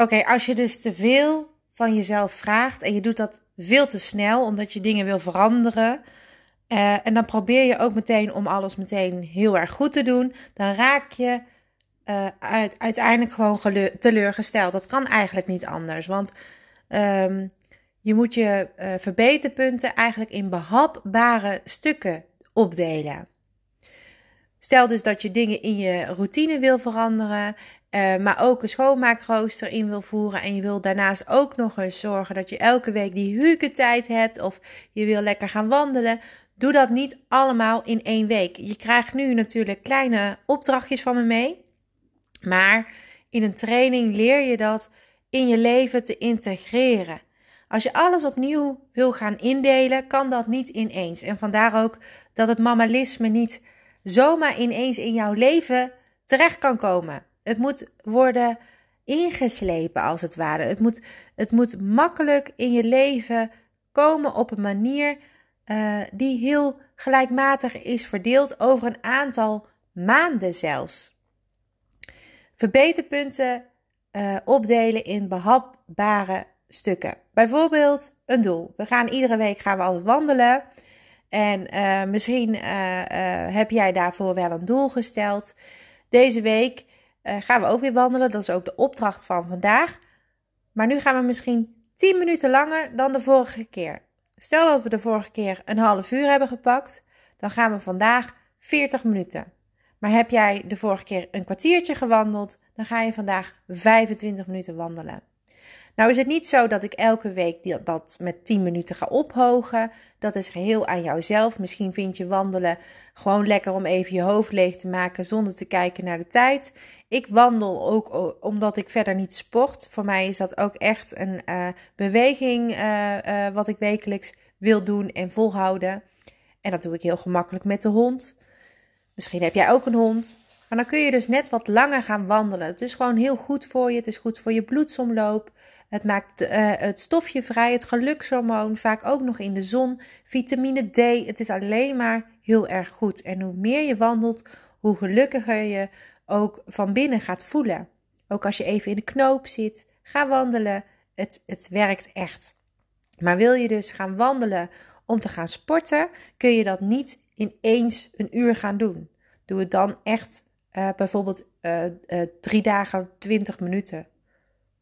Oké, als je dus te veel van jezelf vraagt en je doet dat veel te snel omdat je dingen wil veranderen. Uh, en dan probeer je ook meteen om alles meteen heel erg goed te doen. Dan raak je uh, uit, uiteindelijk gewoon teleurgesteld. Dat kan eigenlijk niet anders. Want um, je moet je uh, verbeterpunten eigenlijk in behapbare stukken opdelen. Stel dus dat je dingen in je routine wil veranderen uh, maar ook een schoonmaakrooster in wil voeren. En je wil daarnaast ook nog eens zorgen dat je elke week die huke tijd hebt. Of je wil lekker gaan wandelen. Doe dat niet allemaal in één week. Je krijgt nu natuurlijk kleine opdrachtjes van me mee. Maar in een training leer je dat in je leven te integreren. Als je alles opnieuw wil gaan indelen, kan dat niet ineens. En vandaar ook dat het mammalisme niet zomaar ineens in jouw leven terecht kan komen. Het moet worden ingeslepen als het ware. Het moet, het moet makkelijk in je leven komen op een manier uh, die heel gelijkmatig is verdeeld over een aantal maanden zelfs. Verbeterpunten uh, opdelen in behapbare stukken. Bijvoorbeeld een doel. We gaan iedere week gaan we altijd wandelen. En uh, misschien heb jij daarvoor wel een doel gesteld. Deze week uh, gaan we ook weer wandelen. Dat is ook de opdracht van vandaag. Maar nu gaan we misschien 10 minuten langer dan de vorige keer. Stel dat we de vorige keer een half uur hebben gepakt, dan gaan we vandaag 40 minuten. Maar heb jij de vorige keer een kwartiertje gewandeld, dan ga je vandaag 25 minuten wandelen. Nou is het niet zo dat ik elke week dat met 10 minuten ga ophogen. Dat is geheel aan jouzelf. Misschien vind je wandelen gewoon lekker om even je hoofd leeg te maken zonder te kijken naar de tijd. Ik wandel ook omdat ik verder niet sport. Voor mij is dat ook echt een uh, beweging uh, uh, wat ik wekelijks wil doen en volhouden. En dat doe ik heel gemakkelijk met de hond. Misschien heb jij ook een hond. Maar dan kun je dus net wat langer gaan wandelen. Het is gewoon heel goed voor je. Het is goed voor je bloedsomloop. Het maakt uh, het stofje vrij, het gelukshormoon, vaak ook nog in de zon, vitamine D. Het is alleen maar heel erg goed. En hoe meer je wandelt, hoe gelukkiger je ook van binnen gaat voelen. Ook als je even in de knoop zit, ga wandelen. Het, het werkt echt. Maar wil je dus gaan wandelen om te gaan sporten, kun je dat niet ineens een uur gaan doen. Doe het dan echt uh, bijvoorbeeld uh, drie dagen, twintig minuten.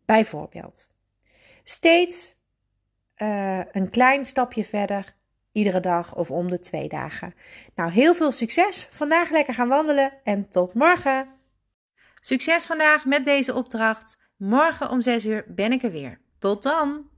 Bijvoorbeeld. Steeds uh, een klein stapje verder, iedere dag of om de twee dagen. Nou, heel veel succes. Vandaag lekker gaan wandelen en tot morgen. Succes vandaag met deze opdracht. Morgen om 6 uur ben ik er weer. Tot dan!